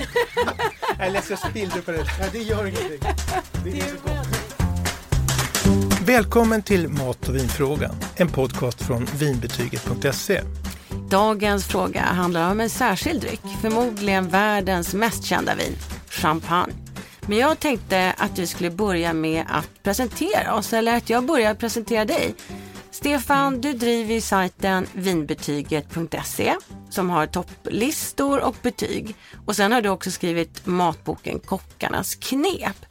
Eller jag spillde på det. Nej, det gör ingenting. Det är så gott. Välkommen till Mat och vinfrågan, en podcast från vinbetyget.se. Dagens fråga handlar om en särskild dryck, förmodligen världens mest kända vin, champagne. Men jag tänkte att vi skulle börja med att presentera oss, eller att jag börjar presentera dig. Stefan, du driver ju sajten vinbetyget.se som har topplistor och betyg. Och sen har du också skrivit matboken Kockarnas knep.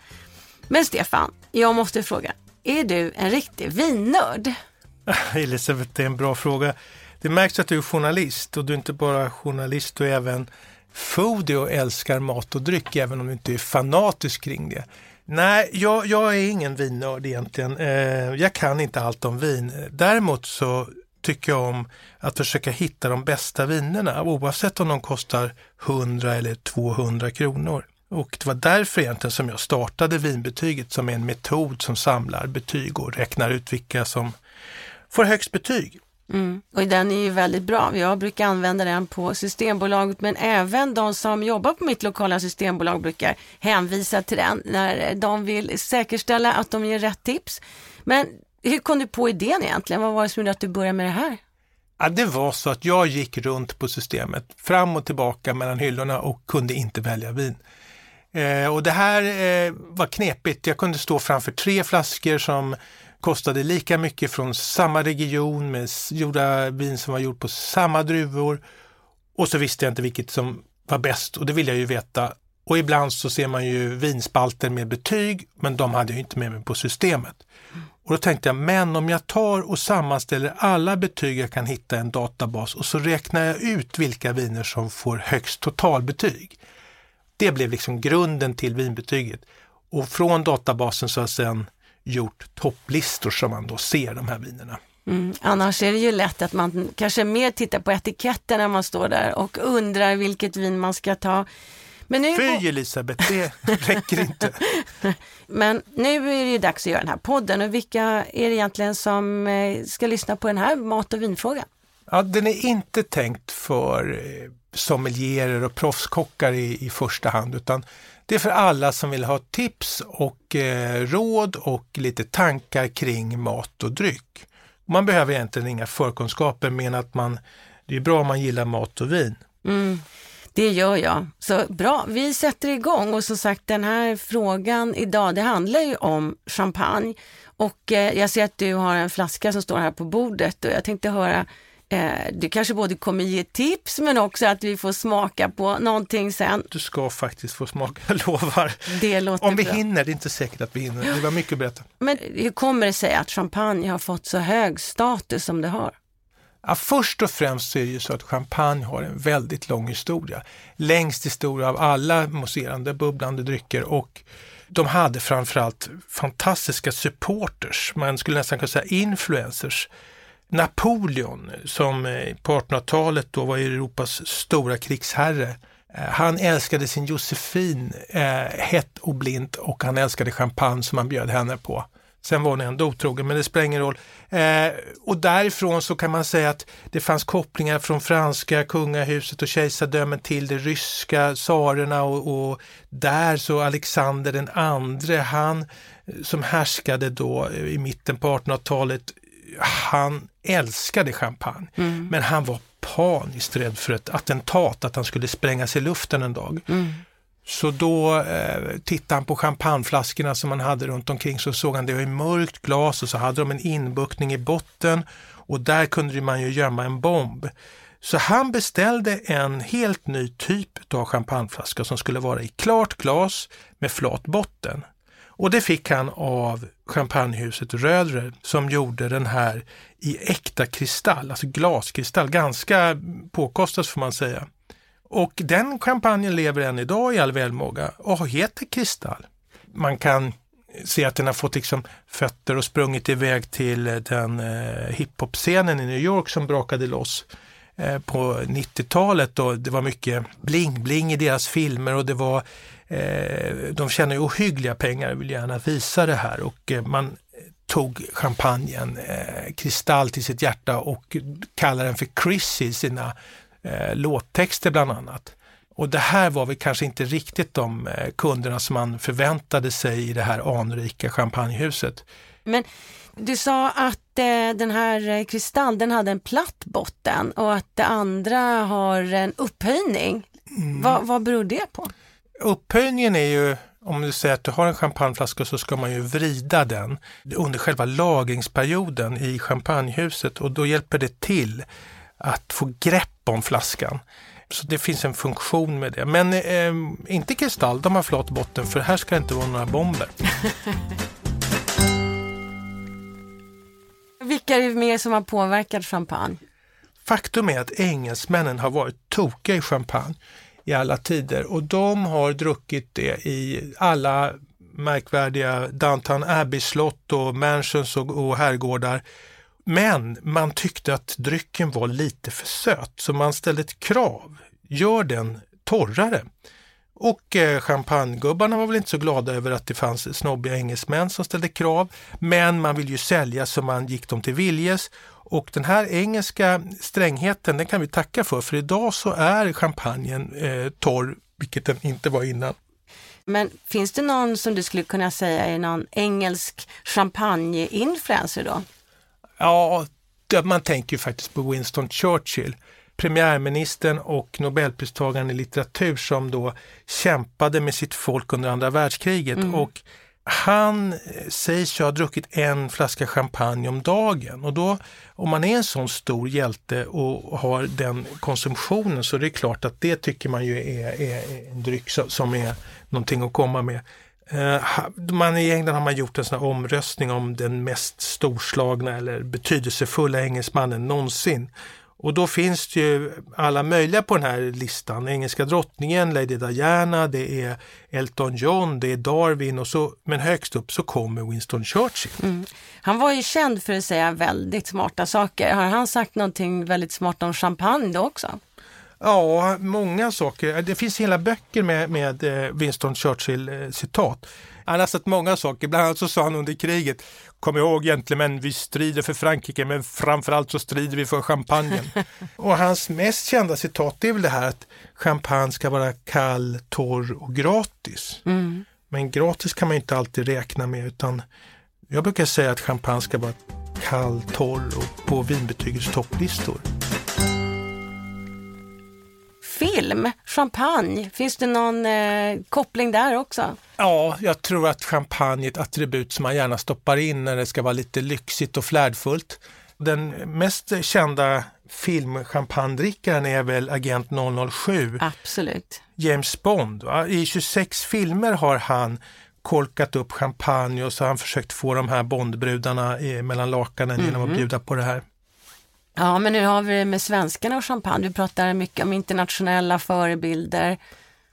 Men Stefan, jag måste fråga, är du en riktig vinnörd? Elisabeth, det är en bra fråga. Det märks att du är journalist och du är inte bara journalist, du är även foodie och älskar mat och dryck, även om du inte är fanatisk kring det. Nej, jag, jag är ingen vinnörd egentligen. Eh, jag kan inte allt om vin. Däremot så tycker jag om att försöka hitta de bästa vinerna oavsett om de kostar 100 eller 200 kronor. Och det var därför egentligen som jag startade vinbetyget som är en metod som samlar betyg och räknar ut vilka som får högst betyg. Mm. Och den är ju väldigt bra. Jag brukar använda den på Systembolaget men även de som jobbar på mitt lokala systembolag brukar hänvisa till den när de vill säkerställa att de ger rätt tips. Men hur kom du på idén egentligen? Vad var det som gjorde att du började med det här? Ja, det var så att jag gick runt på systemet fram och tillbaka mellan hyllorna och kunde inte välja vin. Eh, och det här eh, var knepigt. Jag kunde stå framför tre flaskor som kostade lika mycket från samma region med gjorda vin som var gjort på samma druvor. Och så visste jag inte vilket som var bäst och det vill jag ju veta. Och ibland så ser man ju vinspalter med betyg, men de hade jag inte med mig på systemet. Och då tänkte jag, men om jag tar och sammanställer alla betyg jag kan hitta i en databas och så räknar jag ut vilka viner som får högst totalbetyg. Det blev liksom grunden till vinbetyget. Och från databasen så har jag sedan gjort topplistor som man då ser de här vinerna. Mm. Annars är det ju lätt att man kanske mer tittar på etiketten när man står där och undrar vilket vin man ska ta. Men nu... Fy Elisabeth, det räcker inte. Men nu är det ju dags att göra den här podden och vilka är det egentligen som eh, ska lyssna på den här mat och vinfrågan? Ja, den är inte tänkt för eh, sommelierer och proffskockar i, i första hand utan det är för alla som vill ha tips och eh, råd och lite tankar kring mat och dryck. Man behöver egentligen inga förkunskaper men att man, det är bra om man gillar mat och vin. Mm. Det gör jag. Så bra, vi sätter igång och som sagt den här frågan idag, det handlar ju om champagne och eh, jag ser att du har en flaska som står här på bordet och jag tänkte höra eh, du kanske både kommer ge tips men också att vi får smaka på någonting sen. Du ska faktiskt få smaka, jag lovar. Det låter Om vi bra. hinner, det är inte säkert att vi hinner. Det var mycket att berätta. Men hur kommer det sig att champagne har fått så hög status som det har? Ja, först och främst så är det ju så att champagne har en väldigt lång historia. Längst historia av alla mousserande, bubblande drycker och de hade framförallt fantastiska supporters, man skulle nästan kunna säga influencers. Napoleon som eh, på 1800-talet då var Europas stora krigsherre. Eh, han älskade sin Josefin eh, hett och blint och han älskade champagne som han bjöd henne på. Sen var hon ändå otrogen, men det spelar ingen roll. Eh, och därifrån så kan man säga att det fanns kopplingar från franska kungahuset och kejsardömen till det ryska tsarerna och, och, där så Alexander den andre, han eh, som härskade då i mitten på 1800-talet, han älskade champagne, mm. men han var paniskt rädd för ett attentat, att han skulle sprängas i luften en dag. Mm. Så då eh, tittade han på champagneflaskorna som man hade runt omkring så såg han det var i mörkt glas och så hade de en inbuktning i botten och där kunde man ju gömma en bomb. Så han beställde en helt ny typ av champagneflaska som skulle vara i klart glas med flat botten. Och det fick han av champagnehuset Rödre som gjorde den här i äkta kristall, alltså glaskristall, ganska påkostat får man säga. Och den champagnen lever än idag i all välmåga och heter Kristall. Man kan se att den har fått liksom fötter och sprungit iväg till den eh, hiphop-scenen i New York som brakade loss eh, på 90-talet och det var mycket bling-bling i deras filmer och det var eh, de tjänar ju ohyggliga pengar och vill gärna visa det här och eh, man tog champagnen eh, Kristall till sitt hjärta och kallade den för Chris i sina eh, låttexter bland annat. Och det här var väl kanske inte riktigt de eh, kunderna som man förväntade sig i det här anrika champagnehuset. Men du sa att eh, den här eh, kristall den hade en platt botten och att det andra har en upphöjning. Mm. Va, vad beror det på? Upphöjningen är ju, om du säger att du har en champagneflaska så ska man ju vrida den under själva lagringsperioden i champagnehuset och då hjälper det till att få grepp om flaskan. Så det finns en funktion med det. Men eh, inte kristall, de har flat botten för här ska det inte vara några bomber. Vilka är det mer som har påverkat champagne? Faktum är att engelsmännen har varit tokiga i champagne i alla tider och de har druckit det i alla märkvärdiga Downton Abbey-slott och mansions och, och herrgårdar. Men man tyckte att drycken var lite för söt så man ställde ett krav. Gör den torrare. Och eh, champagnegubbarna var väl inte så glada över att det fanns snobbiga engelsmän som ställde krav. Men man vill ju sälja så man gick dem till viljes. Och den här engelska strängheten den kan vi tacka för, för idag så är champagnen eh, torr, vilket den inte var innan. Men finns det någon som du skulle kunna säga är någon engelsk champagne-influencer då? Ja, man tänker ju faktiskt på Winston Churchill premiärministern och nobelpristagaren i litteratur som då kämpade med sitt folk under andra världskriget. Mm. Och han eh, sägs ju ha druckit en flaska champagne om dagen och då om man är en sån stor hjälte och har den konsumtionen så är det klart att det tycker man ju är, är en dryck som är någonting att komma med. Eh, man, I England har man gjort en sån omröstning om den mest storslagna eller betydelsefulla engelsmannen någonsin. Och då finns det ju alla möjliga på den här listan. Engelska drottningen, Lady Diana, det är Elton John, det är Darwin och så, men högst upp så kommer Winston Churchill. Mm. Han var ju känd för att säga väldigt smarta saker. Har han sagt någonting väldigt smart om champagne då också? Ja, många saker. Det finns hela böcker med, med eh, Winston Churchill-citat. Han har sagt många saker, bland annat så sa han under kriget Kom ihåg gentlemän, vi strider för Frankrike men framförallt så strider vi för champagnen. och hans mest kända citat är väl det här att champagne ska vara kall, torr och gratis. Mm. Men gratis kan man inte alltid räkna med utan jag brukar säga att champagne ska vara kall, torr och på vinbetygets topplistor film, champagne, finns det någon eh, koppling där också? Ja, jag tror att champagne är ett attribut som man gärna stoppar in när det ska vara lite lyxigt och flärdfullt. Den mest kända filmchampagnedrickaren är väl Agent 007. Absolut. James Bond. Va? I 26 filmer har han korkat upp champagne och så har han försökt få de här Bondbrudarna mellan lakanen mm. genom att mhm. bjuda på det här. Ja, men nu har vi det med svenskarna och champagne. Vi pratar mycket om internationella förebilder.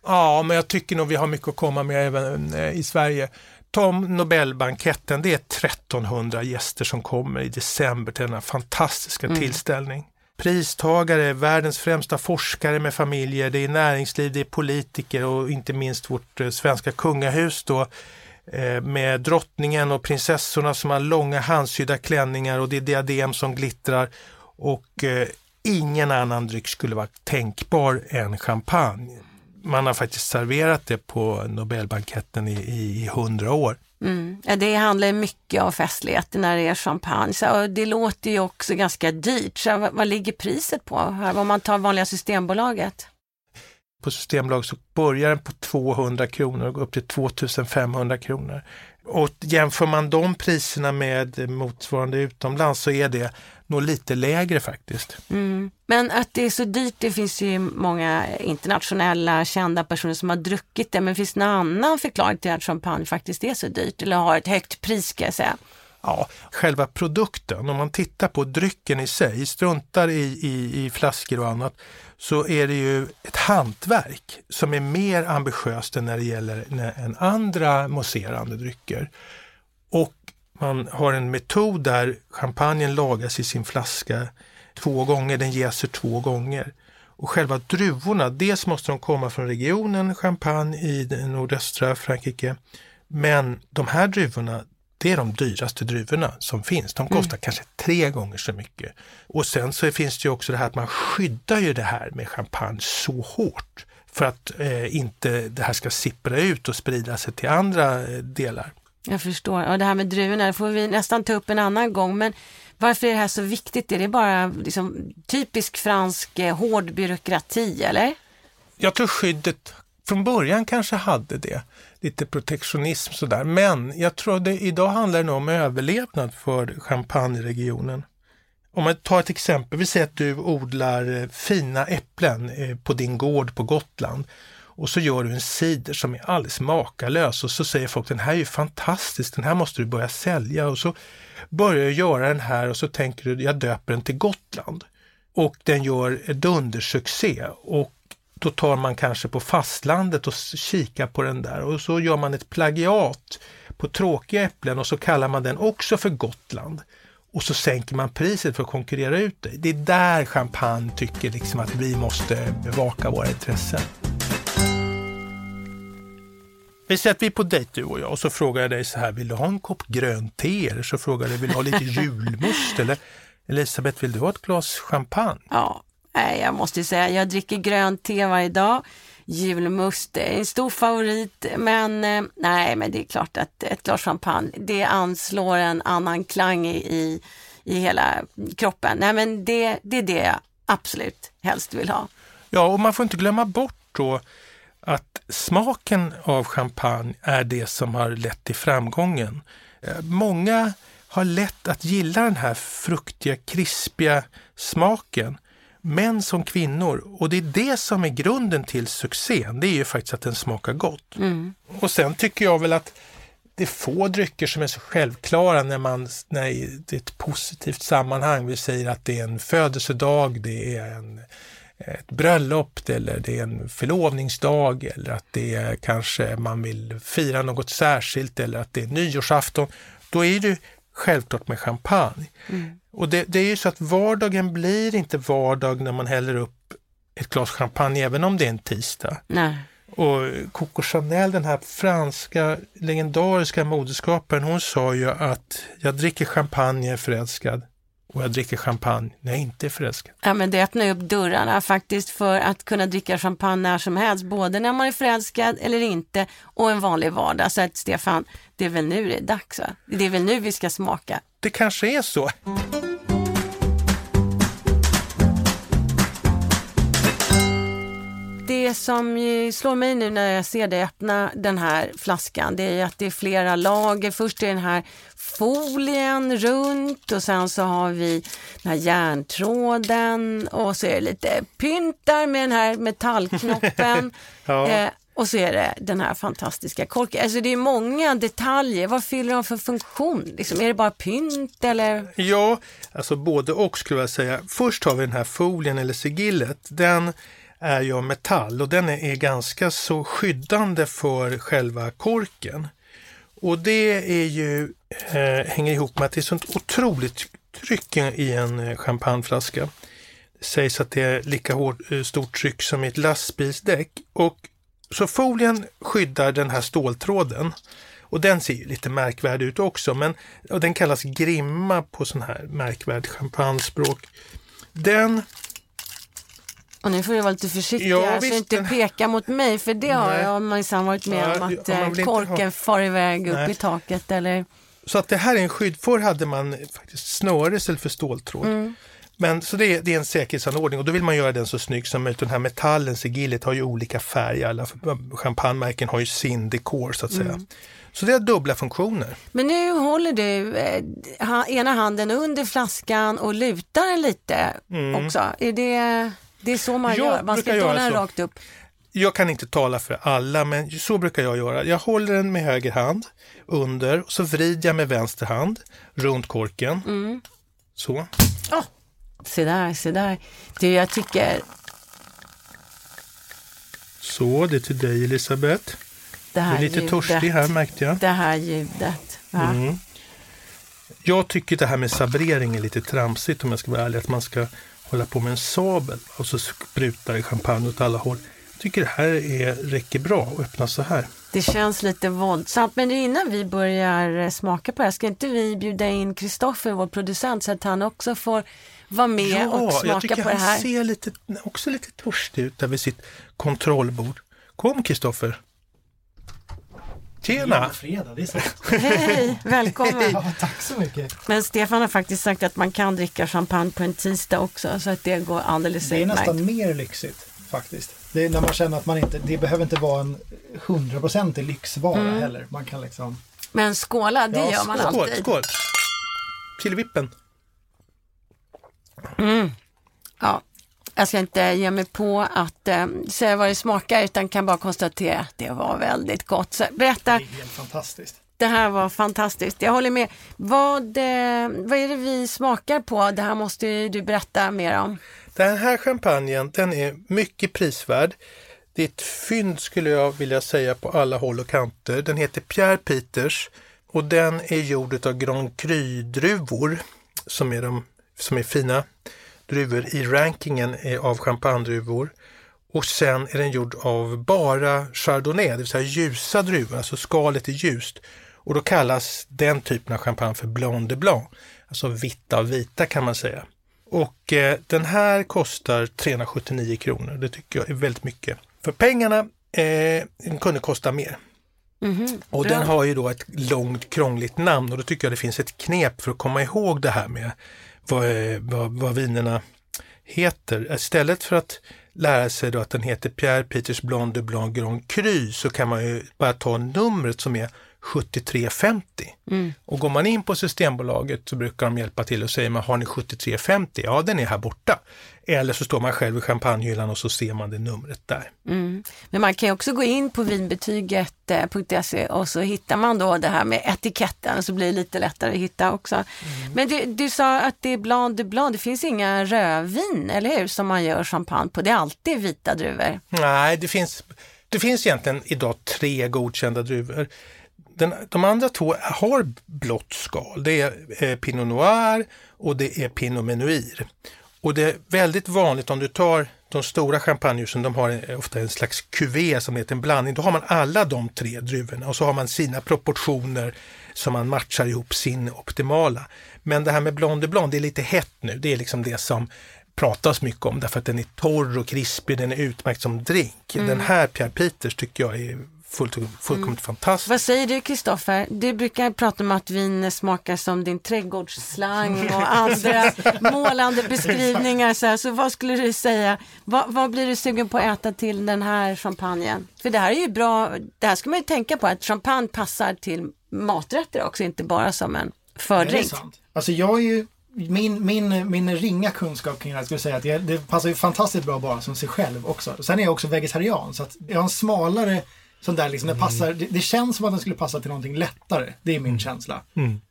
Ja, men jag tycker nog vi har mycket att komma med även eh, i Sverige. Tom Nobelbanketten, det är 1300 gäster som kommer i december till denna fantastiska mm. tillställning. Pristagare, världens främsta forskare med familjer, det är näringsliv, det är politiker och inte minst vårt eh, svenska kungahus då eh, med drottningen och prinsessorna som har långa handsydda klänningar och det är diadem som glittrar och ingen annan dryck skulle vara tänkbar än champagne. Man har faktiskt serverat det på Nobelbanketten i hundra år. Mm. Ja, det handlar mycket om festlighet när det är champagne. Så, det låter ju också ganska dyrt. Så, vad, vad ligger priset på här, om man tar vanliga Systembolaget? På Systembolaget så börjar den på 200 kronor och går upp till 2500 kronor. Och jämför man de priserna med motsvarande utomlands så är det nog lite lägre faktiskt. Mm. Men att det är så dyrt, det finns ju många internationella kända personer som har druckit det. Men finns det någon annan förklaring till att champagne faktiskt är så dyrt eller har ett högt pris ska jag säga? Ja, själva produkten, om man tittar på drycken i sig, struntar i, i, i flaskor och annat, så är det ju ett hantverk som är mer ambitiöst än när det gäller än andra mousserande drycker. Och man har en metod där champagnen lagas i sin flaska två gånger, den jäser två gånger. Och själva druvorna, dels måste de komma från regionen Champagne i nordöstra Frankrike. Men de här druvorna, det är de dyraste druvorna som finns. De kostar mm. kanske tre gånger så mycket. Och sen så finns det ju också det här att man skyddar ju det här med champagne så hårt för att eh, inte det här ska sippra ut och sprida sig till andra eh, delar. Jag förstår. Och det här med druvorna får vi nästan ta upp en annan gång. Men varför är det här så viktigt? Är det bara liksom, typisk fransk eh, hård byråkrati eller? Jag tror skyddet från början kanske hade det, lite protektionism sådär. Men jag tror det idag handlar det om överlevnad för champagneregionen. Om man tar ett exempel, vi säger att du odlar eh, fina äpplen eh, på din gård på Gotland och så gör du en cider som är alldeles makalös och så säger folk den här är ju fantastisk, den här måste du börja sälja och så börjar du göra den här och så tänker du jag döper den till Gotland. Och den gör dundersuccé och då tar man kanske på fastlandet och kikar på den där och så gör man ett plagiat på tråkiga äpplen och så kallar man den också för Gotland. Och så sänker man priset för att konkurrera ut det. Det är där champagne tycker liksom att vi måste bevaka våra intressen. Vi säger att vi är på dejt du och jag och så frågar jag dig så här, vill du ha en kopp grönt te? Eller så frågar jag dig, vill du ha lite julmust? Eller Elisabeth, vill du ha ett glas champagne? Ja, nej, jag måste säga, jag dricker grönt te varje dag. Julmust är en stor favorit, men eh, nej, men det är klart att ett glas champagne, det anslår en annan klang i, i hela kroppen. Nej, men det, det är det jag absolut helst vill ha. Ja, och man får inte glömma bort då att smaken av champagne är det som har lett till framgången. Eh, många har lätt att gilla den här fruktiga, krispiga smaken. Män som kvinnor. Och det är det som är grunden till succén. Det är ju faktiskt att den smakar gott. Mm. Och sen tycker jag väl att det är få drycker som är så självklara när man när det är ett positivt sammanhang. Vi säger att det är en födelsedag, det är en ett bröllop eller det är en förlovningsdag eller att det är kanske man vill fira något särskilt eller att det är nyårsafton. Då är det självklart med champagne. Mm. Och det, det, är ju så att vardagen blir inte vardag när man häller upp ett glas champagne även om det är en tisdag. Nej. Och Coco Chanel, den här franska legendariska modeskaparen, hon sa ju att jag dricker champagne förälskad och jag dricker champagne när jag inte är förälskad. Ja, men det öppnar upp dörrarna faktiskt för att kunna dricka champagne när som helst, både när man är förälskad eller inte och en vanlig vardag. Så att Stefan, det är väl nu det är dags va? Det är väl nu vi ska smaka? Det kanske är så. Det som slår mig nu när jag ser dig öppna den här flaskan, det är att det är flera lager. Först är den här folien runt och sen så har vi den här järntråden och så är det lite pyntar med den här metallknoppen. ja. eh, och så är det den här fantastiska korken. Alltså det är många detaljer. Vad fyller de för funktion? Liksom, är det bara pynt eller? Ja, alltså både och skulle jag säga. Först har vi den här folien eller sigillet. Den är ju av metall och den är ganska så skyddande för själva korken. Och det är ju, eh, hänger ihop med att det är sånt otroligt tryck i en eh, champagneflaska. Det sägs att det är lika hård, eh, stort tryck som i ett lastbilsdäck. Och så folien skyddar den här ståltråden. Och den ser ju lite märkvärdig ut också, men och den kallas grimma på sån här märkvärd champagnespråk. Den och nu får du vara lite försiktig ja, här, visst, så inte peka mot mig, för det har Nej. jag minsann varit med ja, om att ja, eh, korken ha... far iväg upp Nej. i taket. Eller... Så att det här är en skydd. Förr hade man faktiskt snöre istället för ståltråd. Mm. Men så det är, det är en säkerhetsanordning och då vill man göra den så snygg som möjligt. Den här metallen, sigillet, har ju olika färg. Alla champagnemärken har ju sin dekor så att säga. Mm. Så det har dubbla funktioner. Men nu håller du eh, ena handen under flaskan och lutar den lite mm. också. Är det... Det är så man jag gör, man ska hålla den rakt upp. Jag kan inte tala för alla, men så brukar jag göra. Jag håller den med höger hand under och så vrider jag med vänster hand runt korken. Mm. Så. Oh. Se där, se där. Du, jag tycker... Så, det är till dig Elisabeth. Det här du är lite ljudet. törstig här märkte jag. Det här ljudet. Mm. Jag tycker det här med sabrering är lite tramsigt om jag ska vara ärlig. Att man ska hålla på med en sabel och så sprutar det champagne åt alla håll. Jag tycker det här är, räcker bra att öppna så här. Det känns lite våldsamt, men innan vi börjar smaka på det här, ska inte vi bjuda in Kristoffer, vår producent, så att han också får vara med och jag smaka tycker på det han här. ser lite, också lite törstig ut där vid sitt kontrollbord. Kom Kristoffer. Tjena! Fredag, det är sant. Hej, välkommen. Ja, tack så mycket. Men Stefan har faktiskt sagt att man kan dricka champagne på en tisdag också så att det går alldeles Det är utmärkt. nästan mer lyxigt faktiskt. Det är när man känner att man inte, det behöver inte vara en hundraprocentig lyxvara Mm. heller. Man kan liksom, Men skåla, det Ja, gör man Skål, alltid. skål! Killevippen. Ja, jag ska inte ge mig på att eh, säga vad det smakar utan kan bara konstatera att det var väldigt gott. Så berätta, det är helt fantastiskt. det här var fantastiskt. Jag håller med. Vad, eh, vad är det vi smakar på? Det här måste ju du berätta mer om. Den här champagnen den är mycket prisvärd. Det är ett fynd skulle jag vilja säga på alla håll och kanter. Den heter Pierre Peters och den är gjord av Grand Cru-druvor som är, de, som är fina druvor i rankingen av champagnedruvor. Och sen är den gjord av bara chardonnay, det vill säga ljusa druvor, alltså skalet är ljust. Och då kallas den typen av champagne för blanc de blanc, alltså vitt av vita kan man säga. Och eh, den här kostar 379 kronor. Det tycker jag är väldigt mycket. För pengarna, eh, den kunde kosta mer. Mhm, Och bra. den har ju då ett långt krångligt namn och då tycker jag det finns ett knep för att komma ihåg det här med vad, eh, vad, vad vinerna heter. Istället för att lära sig då att den heter Pierre Peters Blanc de Blanc Grand Cru så kan man ju bara ta numret som är 7350. Mm. Och går man in på Systembolaget så brukar de hjälpa till och säger man har ni 7350? Ja, den är här borta. Eller så står man själv i champagnehyllan och så ser man det numret där. Mm. Men man kan också gå in på vinbetyget.se och så hittar man då det här med etiketten så blir det lite lättare att hitta också. Mm. Men du, du sa att det är blanc de blanc, det finns inga rödvin, eller hur, som man gör champagne på. Det är alltid vita druvor. Nej, det finns, det finns egentligen idag tre godkända druvor. Den, de andra två har blått skal. Det är eh, Pinot Noir och det är Pinot Menuir. Och det är väldigt vanligt om du tar de stora champagnehusen, de har en- ofta en slags kuvé som heter en blandning. Då har man alla de tre druvorna och så har man sina proportioner som man matchar ihop sin optimala. Men det här med Blanc de Blanc, det är lite hett nu. Det är liksom det som pratas mycket om därför att den är torr och krispig, den är utmärkt som drink. Den här Pierre Peters tycker jag är fullt, fullkomligt fantastisk. Vad säger du Kristoffer? Du brukar prata om att vin smakar som din trädgårdsslang och andra målande beskrivningar. Så, här. så vad skulle du säga? Vad, vad blir du sugen på att äta till den här champagnen? För det här är ju bra, det här ska man ju tänka på att champagne passar till maträtter också, inte bara som en fördrink. sant? Alltså jag är ju, min, min, min ringa kunskap kring det här skulle jag säga att det, det passar ju fantastiskt bra bara som sig själv också. Sen är jag också vegetarian så att jag har en smalare sån där liksom, det passar, det, det känns som att den skulle passa till någonting lättare. Det är min känsla.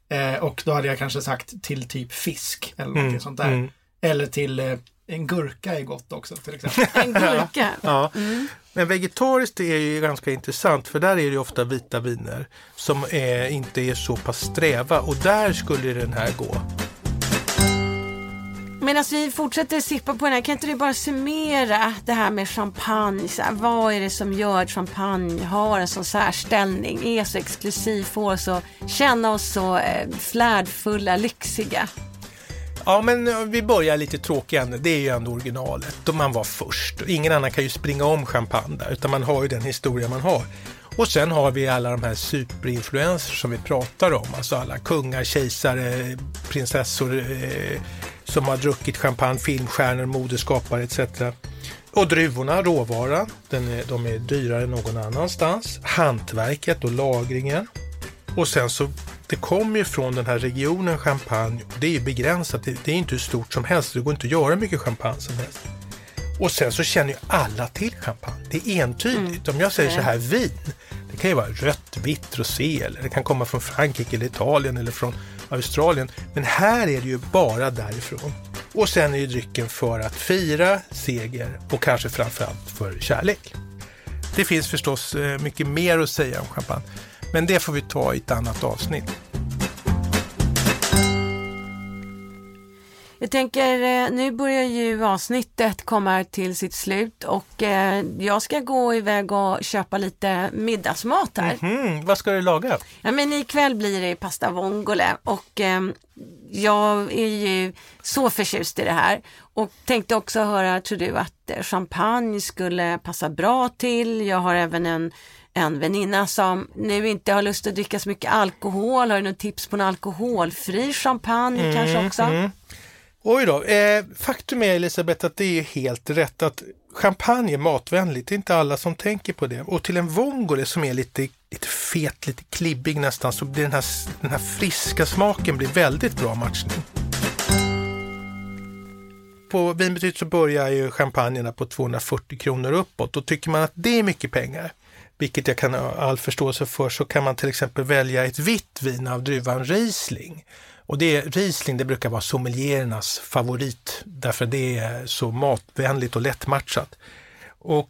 Eh, och då hade jag kanske sagt till typ fisk eller någonting sånt där. Eller till eh, en gurka är gott också till exempel. En gurka. Ja. Men vegetariskt är ju ganska intressant för där är det ju ofta vita viner som är, inte är så pass sträva och där skulle den här gå. Medan alltså, vi fortsätter sippa på den här, kan inte du bara summera det här med champagne? Så här, vad är det som gör att champagne har en sån särställning, är så exklusiv, får oss att känna oss så eh, flärdfulla, lyxiga? Ja, men eh, vi börjar lite tråkiga änden. Det är ju ändå originalet. Då man var först. Ingen annan kan ju springa om champagne där, utan man har ju den historia man har. Och sen har vi alla de här superinfluencers som vi pratar om. Alltså alla kungar, kejsare, prinsessor eh, som har druckit champagne, filmstjärnor, modeskapare etc. Och druvorna, råvaran, den är, de är dyrare än någon annanstans. Hantverket och lagringen. Och sen så, det kommer ju från den här regionen champagne. Det är ju begränsat, det, det är inte hur stort som helst. Det går inte att göra mycket champagne som helst. Och sen så känner ju alla till champagne. Det är entydigt. Om jag säger så här, vin. Det kan ju vara rött, vitt, rosé eller det kan komma från Frankrike eller Italien eller från Australien. Men här är det ju bara därifrån. Och sen är ju drycken för att fira seger och kanske framförallt för kärlek. Det finns förstås eh, mycket mer att säga om champagne. Men det får vi ta i ett annat avsnitt. Jag tänker, eh, nu börjar ju avsnittet komma till sitt slut och eh, jag ska gå iväg och köpa lite middagsmat här. Mm, vad ska du laga? Ja, men ikväll blir det pasta vongole och eh, jag är ju så förtjust i det här och tänkte också höra, tror du att eh, champagne skulle passa bra till? Jag har även en en väninna som nu inte har lust att dricka så mycket alkohol. Har du något tips på en alkoholfri champagne mm, kanske också? Mm. Oj då. Eh, faktum är Elisabeth att det är helt rätt att champagne är matvänligt. Det är inte alla som tänker på det. Och till en vongole som är lite, lite fet, lite klibbig nästan, så blir den här, den här friska smaken blir väldigt bra matchning. På vinbetyget så börjar ju champagnerna på 240 kronor uppåt. och tycker man att det är mycket pengar vilket jag kan ha all förståelse för, så kan man till exempel välja ett vitt vin av druvan Riesling. Och det, Riesling det brukar vara sommeliernas favorit därför det är så matvänligt och lättmatchat. Och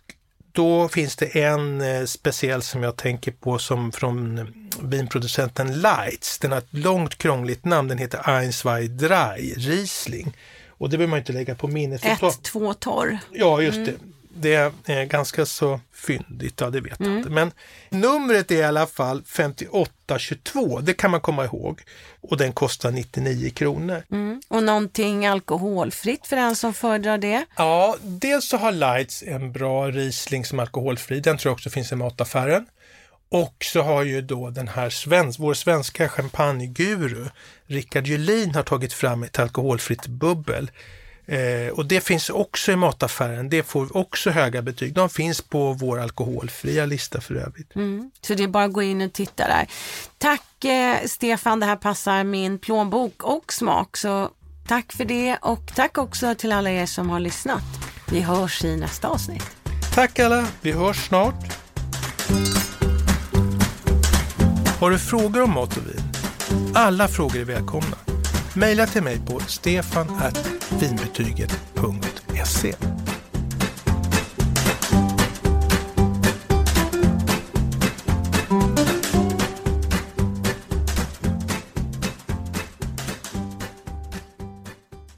då finns det en eh, speciell som jag tänker på som från vinproducenten Lights. Den har ett långt krångligt namn. Den heter Ein, zwei, drei Riesling. Och det behöver man inte lägga på minnet. Ett, två, torr. Ja, just mm. det det är ganska så fyndigt, ja det vet mm. jag inte. Men numret är i alla fall 5822, det kan man komma ihåg. Och den kostar 99 kronor. Mm. Och någonting alkoholfritt för den som föredrar det? Ja, dels så har Lights en bra Riesling som är alkoholfri, den tror jag också finns i mataffären. Och så har ju då den här svensk, vår svenska champagneguru Rickard Julin har tagit fram ett alkoholfritt bubbel Eh, och det finns också i mataffären. Det får också höga betyg. De finns på vår alkoholfria lista för övrigt. Mm. Så det är bara att gå in och titta där. Tack eh, Stefan, det här passar min plånbok och smak. Så tack för det och tack också till alla er som har lyssnat. Vi hörs i nästa avsnitt. Tack alla, vi hörs snart. Har du frågor om mat och vin? Alla frågor är välkomna. Mejla till mig på stefanvinbetyget.se